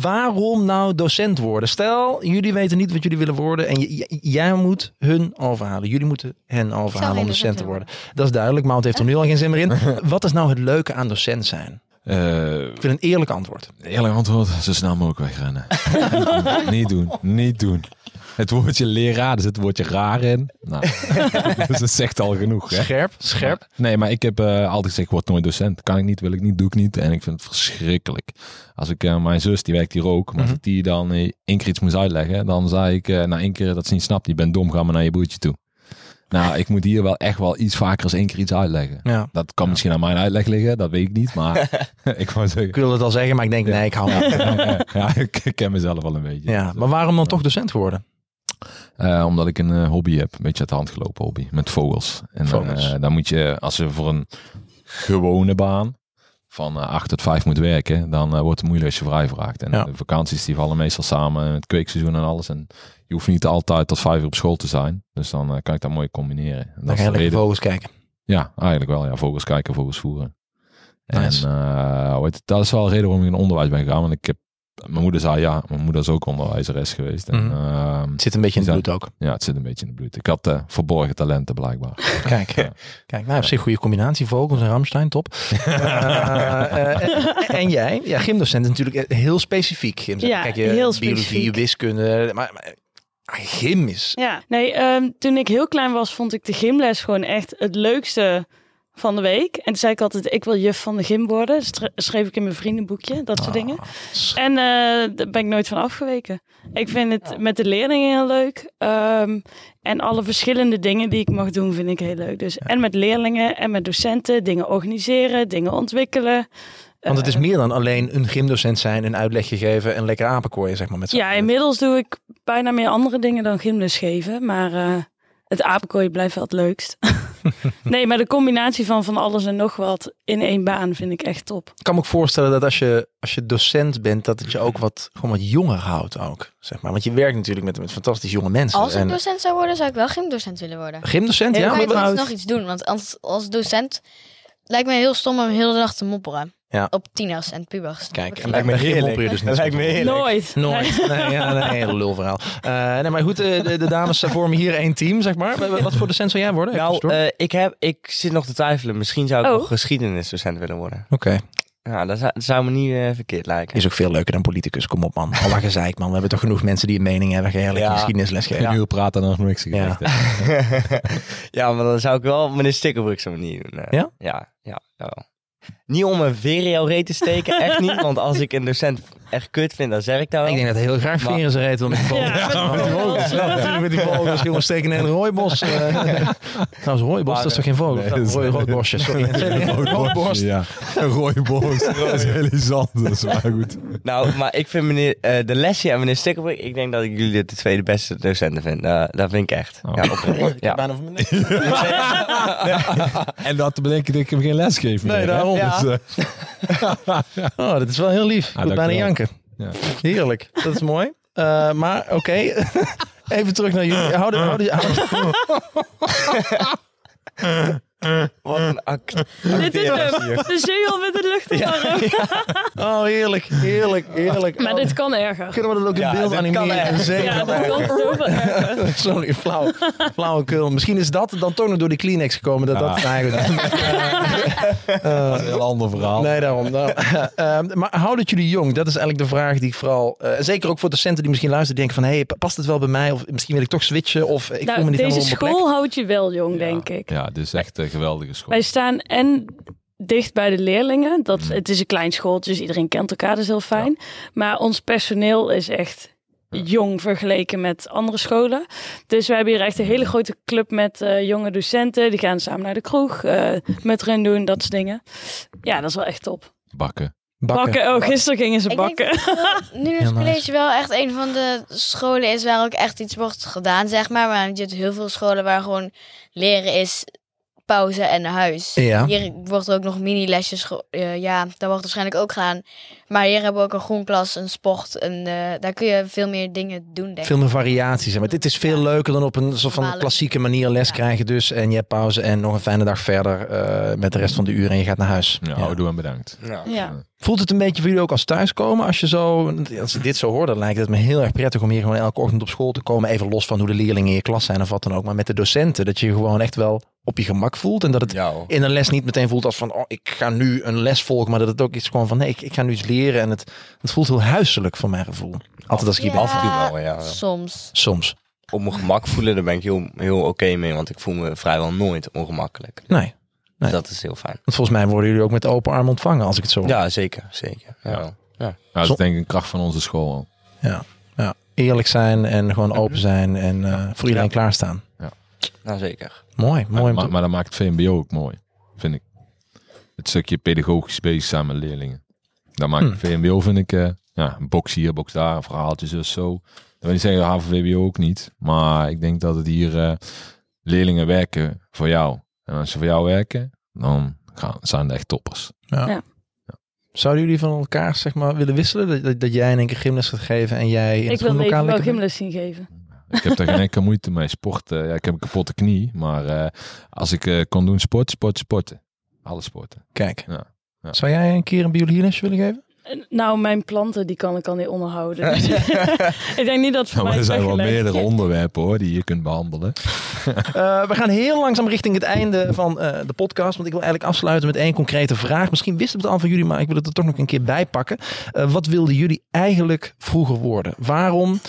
waarom nou docent worden? Stel, jullie weten niet wat jullie willen worden en jij moet hun overhalen. Jullie moeten hen overhalen om docent te worden. Dat is duidelijk. Mout heeft er nu al geen zin meer in. Wat is nou het leuke aan docent zijn? Eh, Ik wil een eerlijk antwoord. eerlijk antwoord, zo snel mogelijk wegrennen. niet doen, niet doen. Het woordje leraar, er zit het woordje raar in. Nou, dus dat zegt al genoeg. Hè? Scherp, scherp. Nee, maar ik heb eh, altijd gezegd, ik word nooit docent. Kan ik niet, wil ik niet, doe ik niet. En ik vind het verschrikkelijk. Als ik, eh, mijn zus, die werkt hier ook. Maar als Mhm. ik die dan eh, één keer iets moest uitleggen, dan zei ik, eh na één keer dat ze niet snapt, je bent dom, ga maar naar je broertje toe. Nou, ik moet hier wel echt wel iets vaker als één keer iets uitleggen. Ja. Dat kan misschien aan mijn uitleg liggen, dat weet ik niet. Maar ik wou zeggen, Ik wilde het al zeggen, maar ik denk, nee, ik hou me. ja, ik ken mezelf wel een beetje. Ja, maar waarom dan toch docent geworden? Eh, omdat ik een eh, hobby heb, een beetje uit de hand gelopen hobby, met vogels. En Vogels. eh, dan moet je, als je voor een gewone baan van eh 8 tot 5 moet werken, dan wordt het moeilijk als je vrij vraagt. En Ja. de vakanties die vallen meestal samen met het kweekseizoen en alles. En je hoeft niet altijd tot 5 uur op school te zijn. Dus dan kan ik dat mooi combineren. En Dan ga je vogels kijken. Ja, eigenlijk wel. Ja, vogels kijken, vogels voeren. Nice. En dat is wel de reden waarom ik in onderwijs ben gegaan. Want ik heb, mijn moeder zei ja, mijn moeder is ook onderwijzeres geweest. En, Mhm. ehm, Het zit een beetje in het bloed ook. ja, het zit een beetje in de bloed. Ik had eh, verborgen talenten blijkbaar. Kijk, Ja. kijk nou, op zich goede combinatie. Vogels en Ramstein, top. Eh, eh, en, en jij? Ja, gymdocent is natuurlijk heel specifiek. Gym. Ja, Kijk, je heel biologie, specifiek. wiskunde. Maar, maar gym is... Ja, nee, ehm, toen ik heel klein was, vond ik de gymles gewoon echt het leukste van de week. En toen zei ik altijd, ik wil juf van de gym worden. Stre- schreef ik in mijn vriendenboekje, dat soort dingen. Ah, En eh, daar ben ik nooit van afgeweken. Ik vind het met de leerlingen heel leuk. Ehm, en alle verschillende dingen die ik mag doen, vind ik heel leuk. Dus en met leerlingen en met docenten, dingen organiseren, dingen ontwikkelen. Want het is Eh, meer dan alleen een gymdocent zijn, een uitlegje geven en lekker apenkooien, zeg maar. Met Ja, inmiddels doe ik bijna meer andere dingen dan gymles geven. Maar eh, het apenkooi blijft wel het leukst. nee, maar de combinatie van van alles en nog wat in één baan vind ik echt top. Ik kan me ook voorstellen dat als je, als je docent bent, dat het je ook wat, gewoon wat jonger houdt ook. Zeg maar. Want je werkt natuurlijk met, met fantastisch jonge mensen. Als ik en docent zou worden, zou ik wel gymdocent willen worden. gymdocent, ja? Dan kan je nog iets doen, want als, als docent lijkt me heel stom om de hele dag te mopperen. Ja. Op tieners en pubers. Kijk, en gym mopper je dus niet. Dat lijkt me heerlijk. Nooit. Nooit. Nee, ja, nee, heel lulverhaal. Eh nee, maar goed, eh, de, de dames vormen hier één team, zeg maar. Wat- voor docent zou jij worden? Nou, eh, ik, heb, ik zit nog te twijfelen. Misschien zou ik Oh. nog geschiedenisdocent willen worden. Oké. Ja, dat zou, dat zou me niet eh, verkeerd lijken. Is ook veel leuker dan politicus. Kom op, man. Alla gezeik, man. We hebben toch genoeg mensen die een mening hebben. Je eigenlijk Ja. geschiedenisles geven. Een uur praten en nog niks gezegd. Ja. ja, maar dan zou ik wel meneer Stikkelbrug zo niet doen. eh. Ja? Ja, ja, wel. Niet om een veer in jouw reet te steken, echt niet. Want als ik een docent echt kut vind, dan zeg ik dat wel. Ik denk dat hij heel graag Maar- veren zijn reet wil met die vogels. Ja, met die met die vogels. Ja, met die vogels. Jongens, steken in een rooibos. eh. Trouwens, rooibos, dat is toch geen vogel? Nee, Ja, dat is- rooi, roodbosje, sorry. Ja, een rooibos. Dat is heel iets anders, maar goed. Nou, maar ik vind meneer eh, de lesje en meneer Stikkelbrug, ik denk dat ik jullie de tweede beste docenten vind. Eh, dat vind ik echt. Oh. Ja, oprecht. Ja. Bijna van mijn En dat te bedenken dat ik hem geen les geef. Nee, daarom. Dus, Oh, dit is wel heel lief. Ik Ah, moet bijna janken. Ja. Heerlijk. Dat is mooi. Eh, maar oké. Even terug naar jullie. Houden, houden, houden, Act. Dit is hem. De zegel met de lucht oh, heerlijk. Heerlijk. Heerlijk. Maar Oh, dit kan erger. Kunnen we dat ook in Ja, beeld animeren? Zeker. Ja, dit kan zoveel erger. Sorry, flauw. Flauwekul. Misschien is dat dan toch nog door die Kleenex gekomen. Dat, dat Ja. eigenlijk... dat is een heel ander verhaal. Nee, daarom. daarom. Ehm, maar houden het jullie jong? Dat is eigenlijk de vraag die ik vooral... eh, zeker ook voor docenten die misschien luisteren. Denken van, hey, past het wel bij mij? Of misschien wil ik toch switchen? Of ik voel me Nou, niet deze helemaal op mijn school houdt je wel jong, denk ik. Ja, dit is echt een geweldige school. Wij staan en dicht bij de leerlingen. Dat, Het is een klein schooltje, dus iedereen kent elkaar, dat is heel fijn. Maar ons personeel is echt jong vergeleken met andere scholen. Dus we hebben hier echt een hele grote club met eh, jonge docenten. Die gaan samen naar de kroeg, eh, met hen doen, dat soort dingen. Ja, dat is wel echt top. Bakken. Bakken. Bakken, oh, gisteren gingen ze Ik denk bakken. dat wel nu het college wel echt een van de scholen is waar ook echt iets wordt gedaan, zeg maar. Maar je hebt heel veel scholen waar gewoon leren is pauze en naar huis. Ja. Hier wordt er ook nog mini-lesjes, eh, ja, dat wordt waarschijnlijk ook gedaan. Maar hier hebben we ook een groenklas, een sport. En, eh, daar kun je veel meer dingen doen, denk ik. Veel meer variaties. Maar dit is veel leuker dan op een soort van klassieke manier les Ja. krijgen dus. En je hebt pauze en nog een fijne dag verder eh, met de rest van de uren en je gaat naar huis. Ja, houdoe en bedankt. Ja. Ja. Voelt het een beetje voor jullie ook als thuiskomen? Als je zo, als ik dit zo hoor, dan lijkt het me heel erg prettig om hier gewoon elke ochtend op school te komen. Even los van hoe de leerlingen in je klas zijn of wat dan ook. Maar met de docenten, dat je je gewoon echt wel op je gemak voelt. En dat het Ja, in een les niet meteen voelt als van, oh, ik ga nu een les volgen. Maar dat het ook iets gewoon van, nee, ik, ik ga nu iets leren. En het, het voelt heel huiselijk voor mijn gevoel. Altijd als ik hier ben. Af en toe wel, ja. Soms. Soms. Op mijn gemak voelen, daar ben ik heel, heel oké mee. Want ik voel me vrijwel nooit ongemakkelijk. Nee. Dus Nee. dat is heel fijn. Want volgens mij worden jullie ook met open arm ontvangen als ik het zo. Ja, zeker. zeker. Ja. Ja. Ja. Ja, dat is denk ik een kracht van onze school. Ja, ja. Eerlijk zijn en gewoon open zijn en eh, voor iedereen klaarstaan. Nou, zeker. Mooi, mooi. Maar, maar, dat maakt het VMBO ook mooi, vind ik. Het stukje pedagogisch bezig zijn met leerlingen. Dat maakt Hmm. VMBO, vind ik, eh, ja, een box hier, box daar, verhaaltjes dus zo. Dat wil niet zeggen, de HVVBO ook niet. Maar ik denk dat het hier eh, leerlingen werken voor jou. En als ze voor jou werken, dan gaan, zijn het echt toppers. Zouden jullie van elkaar zeg maar willen wisselen? Dat, dat, dat jij in één keer gymles gaat geven en jij in Ik het wil even wel gymles zien geven. Ik heb daar geen enkele moeite mee. Sport, eh, ja, ik heb een kapotte knie. Maar eh, als ik eh, kon doen, sport, sport, sporten. Alle sporten. Kijk. Ja, ja. Zou jij een keer een biologielesje willen geven? Nou, mijn planten die kan ik al niet onderhouden. Dus ik denk niet dat voor Nou, mij er zijn wel meerdere onderwerpen hoor, die je kunt behandelen. Eh, we gaan heel langzaam richting het einde van eh, de podcast. Want ik wil eigenlijk afsluiten met één concrete vraag. Misschien wisten we het al van jullie, maar ik wil het er toch nog een keer bij pakken. Eh, wat wilden jullie eigenlijk vroeger worden? Waarom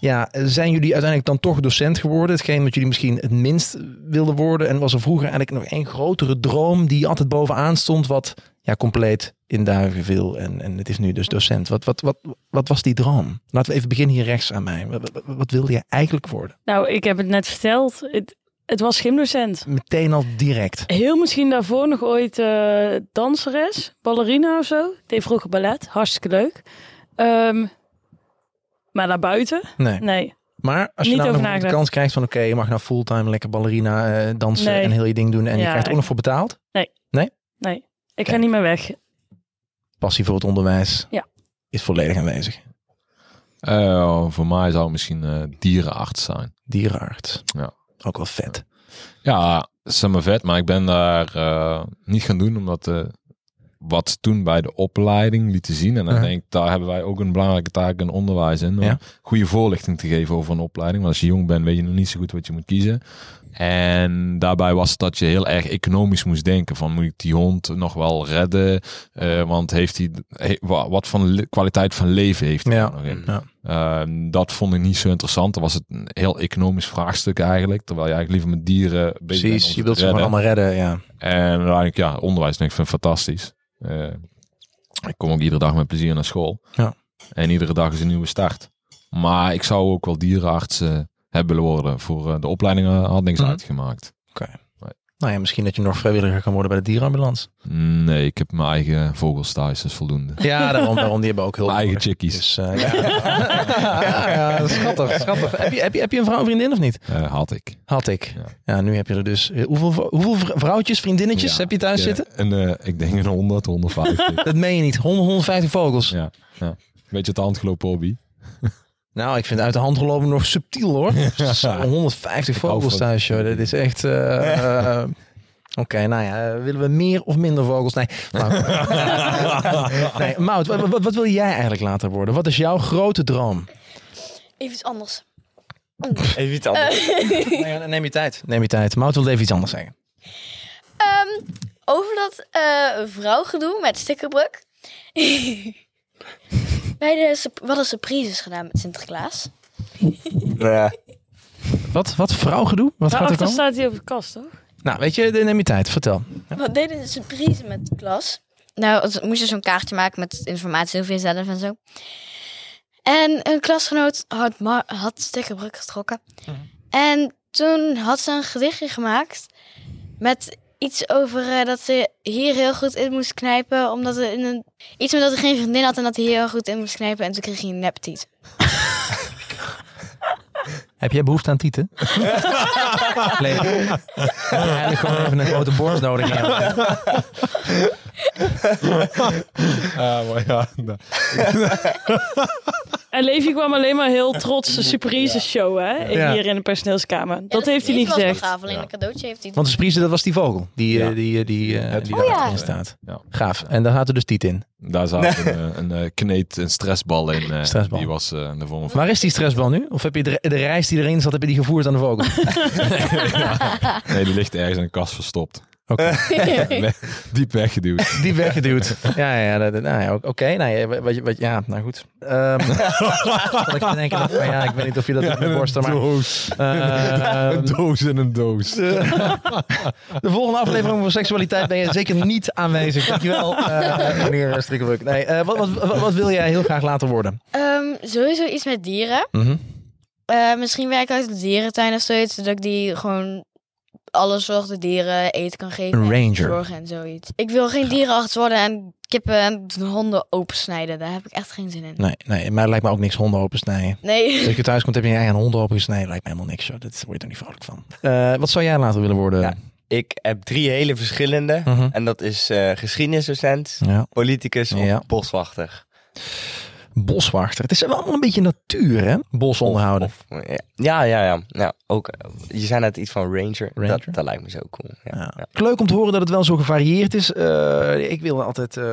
ja, zijn jullie uiteindelijk dan toch docent geworden? Hetgeen wat jullie misschien het minst wilden worden. En was er vroeger eigenlijk nog één grotere droom die altijd bovenaan stond. Wat ja, compleet in duigen viel. En, en het is nu dus docent. Wat, wat, wat, wat was die droom? Laten we even beginnen hier rechts aan mij. Wat, wat, wat wilde je eigenlijk worden? Nou, ik heb het net verteld. Het, het was gymdocent. Meteen al direct. Heel misschien daarvoor nog ooit eh, danseres, ballerina of zo. Ik deed vroeger ballet, hartstikke leuk. Ehm, maar daarbuiten? Nee. Nee. Maar als je Niet nou de kans krijgt van oké, je mag nou fulltime lekker ballerina eh, dansen Nee. en heel je ding doen en je krijgt er ook nog voor betaald. Nee. Ik ga Kijk. niet meer weg. Passie voor het onderwijs Ja. is volledig aanwezig. Eh, voor mij zou het misschien eh, dierenarts zijn. Dierenarts. Ja. Ook wel vet. Ja, dat is maar vet, maar ik ben daar eh, niet gaan doen omdat eh, wat toen bij de opleiding lieten zien. En dan Ja. denk ik, daar hebben wij ook een belangrijke taak in onderwijs in. Om Ja. goede voorlichting te geven over een opleiding. Want als je jong bent, weet je nog niet zo goed wat je moet kiezen. En daarbij was het dat je heel erg economisch moest denken. Van moet ik die hond nog wel redden? Eh, want heeft hij, he- wat voor le- kwaliteit van leven heeft hij Ja. nog in? Ja. Ehm, dat vond ik niet zo interessant. Dan was het een heel economisch vraagstuk eigenlijk. Terwijl je eigenlijk liever met dieren bezig Precies, je wilt ze gewoon allemaal redden. Ja. En uiteindelijk, ja, onderwijs denk ik vind fantastisch. Eh, ik kom ook iedere dag met plezier naar school. Ja. En iedere dag is een nieuwe start. Maar ik zou ook wel dierenarts eh, hebben willen worden. Voor eh, de opleiding eh, had niks Mhm. uitgemaakt. Nou ja, misschien dat je nog vrijwilliger kan worden bij de dierenambulance. Nee, ik heb mijn eigen vogels thuis, dat is voldoende. Ja, daarom, daarom die hebben ook heel Mijn eigen chickies. Dus, eh, ja. ja, ja, schattig, schattig. Heb je, heb, je, heb je een vrouw vriendin of niet? Eh, had ik. Had ik. Ja. Nu heb je er dus. Hoeveel, hoeveel vr- vrouwtjes, vriendinnetjes heb je thuis ik, zitten? Een, ik denk een 100, 150. Dat meen je niet. 100, 150 vogels. ja, ja. Beetje het handgelopen hobby. Nou, ik vind uit de hand gelopen nog subtiel hoor. Zo, 150 hou vogels thuis, joh. Dat is echt. eh, eh, Oké, nou ja, willen we meer of minder vogels? Nee, Mout. nee, Mout, wat, wat, wat wil jij eigenlijk later worden? Wat is jouw grote droom? Even iets anders. Even iets anders. Nee, neem je tijd. Neem je tijd. Mout wil even iets anders zeggen. Ehm, over dat eh vrouwgedoe met stickerbruk. Bij de, hadden surprises gedaan met Sinterklaas. Ja. Wat, wat vrouwgedoe? Wat gaat er komen? staat hij op de kast, toch? Nou, weet je, neem je tijd. Vertel. We deden een surprise met de klas. Nou, het- moest je zo'n kaartje maken met informatie over jezelf en zo. En een klasgenoot had, had stickerbruk getrokken. En toen had ze een gedichtje gemaakt met iets over eh, dat ze hier heel goed in moest knijpen. Omdat er in een, iets met dat hij geen vriendin had en dat hij hier heel goed in moest knijpen. En toen kreeg hij een neptiet. Heb jij behoefte aan tieten? nee. Eigenlijk gewoon even een grote borst nodig? Ah, ja. En Levi kwam alleen maar heel trots de surprise show, hè? Ja. Hier in de personeelskamer. Ja, dat heeft hij niet was wel gezegd. gaaf, alleen Ja. een cadeautje heeft hij Want de surprise, dat was die vogel. Die, eh, Ja. die, eh, die, eh, Het die Oh, ja. daarin staat. Ja. Gaaf. En daar zaten dus Tiet in. Daar zat een, eh, een, eh, kneet, een stressbal in. eh, Stressbal. Die was eh, de vorm van... Waar is die stressbal nu? Of heb je de, de reis die erin zat, heb je die gevoerd aan de vogel? Nee, die ligt ergens in een kast verstopt. Oké. We- Diep weggeduwd. Die weggeduwd. Ja, ja, dat- dat- nou ja, oké. Nou ja, wat, wat, ja, nou goed. Ehm dat ik denken, dat, maar ja, ik weet niet of je dat doet met borsten, maar... doos. Ehm, een doos in een doos. De volgende aflevering over seksualiteit ben je zeker niet aanwezig. Dankjewel, eh meneer Strikkelbuk. Nee, eh, wat, wat, wat, wat wil jij heel graag laten worden? Ehm, sowieso iets met dieren. Mhm. Eh, misschien werk ik uit de dierentuin of zoiets. Zodat ik die gewoon alle soorten dieren eten kan geven. Een en ranger. Zorgen en zoiets. Ik wil geen dierenarts worden en kippen en honden opensnijden. Daar heb ik echt geen zin in. Nee, nee, maar het lijkt me ook niks honden opensnijden. Nee. Als je thuis komt, heb je je eigen honden opengesneden. Lijkt me helemaal niks, joh. Dat word je er niet vrolijk van. Eh, wat zou jij later willen worden? Ja. Ik heb drie hele verschillende. Mhm. En dat is eh geschiedenisdocent, Ja. politicus of Ja. boswachter. Boswachter. Het is wel allemaal een beetje natuur, hè? Bos onderhouden. Of- of- ja, ja, ja. ja ook, eh, je zei net iets van ranger. Ranger? Dat, dat lijkt me zo cool. Ja, Ja. ja. Leuk om te horen dat het wel zo gevarieerd is. Eh, ik wilde altijd, eh,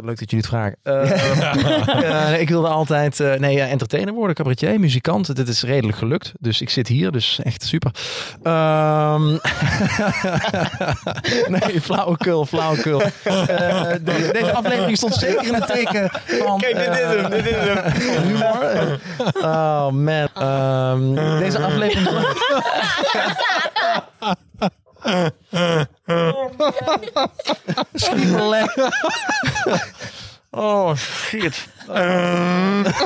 leuk dat jullie het vragen. Eh, ik wilde altijd, nee, entertainer worden, cabaretier, muzikant. Dit is redelijk gelukt. Dus ik zit hier, dus echt super. Ehm, nee, flauwekul, flauwekul. De- deze aflevering stond zeker in het teken van... Kijk, dit is hem, dit is hem. van humor. Oh man. Ehm, deze aflevering. Oh shit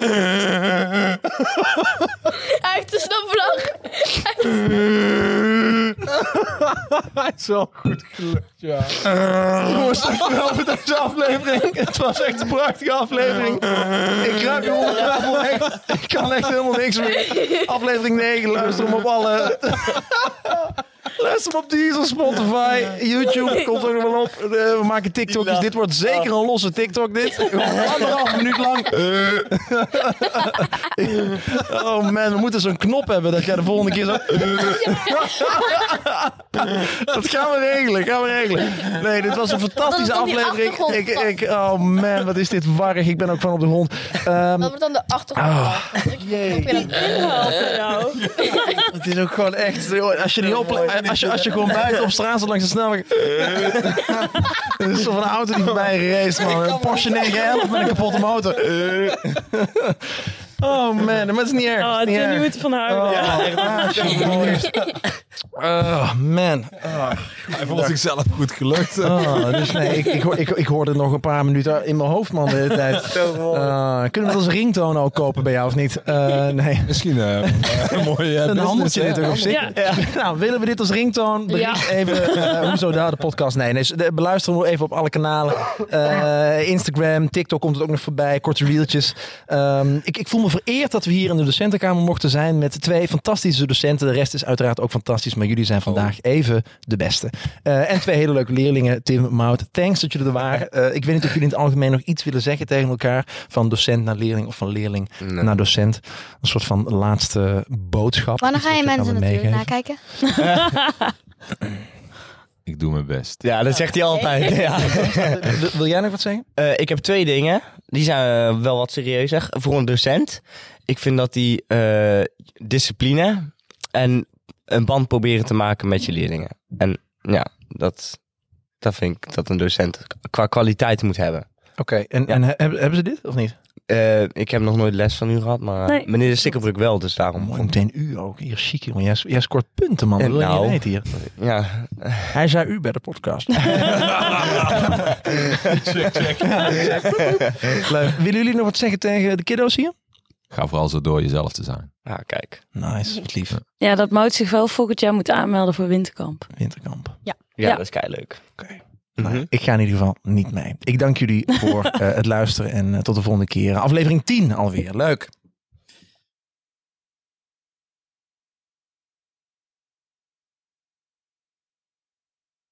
heeft een snapvlag. Hij is wel goed gelukt, ja. Jongens, dankjewel voor deze aflevering. Het was echt een prachtige aflevering. Ik kruip hier onder. Ik kan echt helemaal niks meer. Aflevering 9, luister hem op alle... Luister hem op Deezer, Spotify, YouTube. Komt er nog wel op. Eh, we maken TikTokjes. Dit wordt zeker een losse TikTok, dit. Anderhalf minuut lang. Oh man, we moeten zo'n knop hebben dat jij de volgende keer zo... Dat gaan we regelen, gaan we regelen. Nee, dit was een fantastische die aflevering. Ik, ik, oh man, wat is dit warrig. Ik ben ook van op de grond. Ehm, Dat wordt dan de achtergrond. Ah, jee. Nou, het is ook gewoon echt... Als je, niet op, als je, als je gewoon buiten op straat zo langs de snelweg... Het is zo van een auto die voorbij gereisd, man. Een Porsche 911 met een kapotte motor. Oh man, maar het is niet erg. oh, het is niet ervan houden. Oh, Ja. Oh man. Oh. Hij vond zichzelf goed gelukt. Oh, dus nee, ik, ik, ik, ik hoorde nog een paar minuten in mijn hoofd, man, de hele tijd. Uh, kunnen we dat als ringtoon ook kopen bij jou of niet? Uh, nee. Misschien eh, een mooie eh, Een handeltje op zich. Ja. Nou, willen we dit als ringtoon? Bericht even, uh, hoezo daar de podcast? Nee, nee de- beluister hem even op alle kanalen. Uh, Instagram, TikTok komt het ook nog voorbij. Korte reeltjes. Um, ik, ik voel me vereerd dat we hier in de docentenkamer mochten zijn met twee fantastische docenten. De rest is uiteraard ook fantastisch, maar jullie zijn vandaag even de beste. Uh, en twee hele leuke leerlingen, Tim, Mout. Thanks dat jullie er waren. Uh, ik weet niet of jullie in het algemeen nog iets willen zeggen tegen elkaar. Van docent naar leerling of van leerling Nee. naar docent. Een soort van laatste boodschap. Wanneer Iets ga je mensen natuurlijk nakijken? Ik doe mijn best. Ja, dat zegt hij altijd. Ja. Wil, jij nog wat zeggen? Eh, ik heb twee dingen. Die zijn eh, wel wat serieuzer. Voor een docent. Ik vind dat die eh, discipline en een band proberen te maken met je leerlingen. En ja, dat, dat vind ik dat een docent qua kwaliteit moet hebben. Oké, en, en he- hebben, hebben ze dit of niet? Eh, ik heb nog nooit les van u gehad, maar Nee. meneer de Stikkerbroek wel, dus daarom. Mooi, meteen u ook. Hier, chic, jongen. Jij, jij scoort punten, man. Dat En wil je nou. niet weten hier. Ja, Hij zei u bij de podcast. Leuk. Willen jullie nog wat zeggen tegen de kiddo's hier? Ga vooral zo door jezelf te zijn. ja kijk. Nice, wat lief. Ja, dat Mout zich wel volgend jaar moet aanmelden voor Winterkamp. Winterkamp. Ja, Ja. dat is kei leuk. Oké. Nou, ik ga in ieder geval niet mee. Ik dank jullie voor eh, het luisteren en eh, tot de volgende keer. Aflevering 10 alweer. Leuk.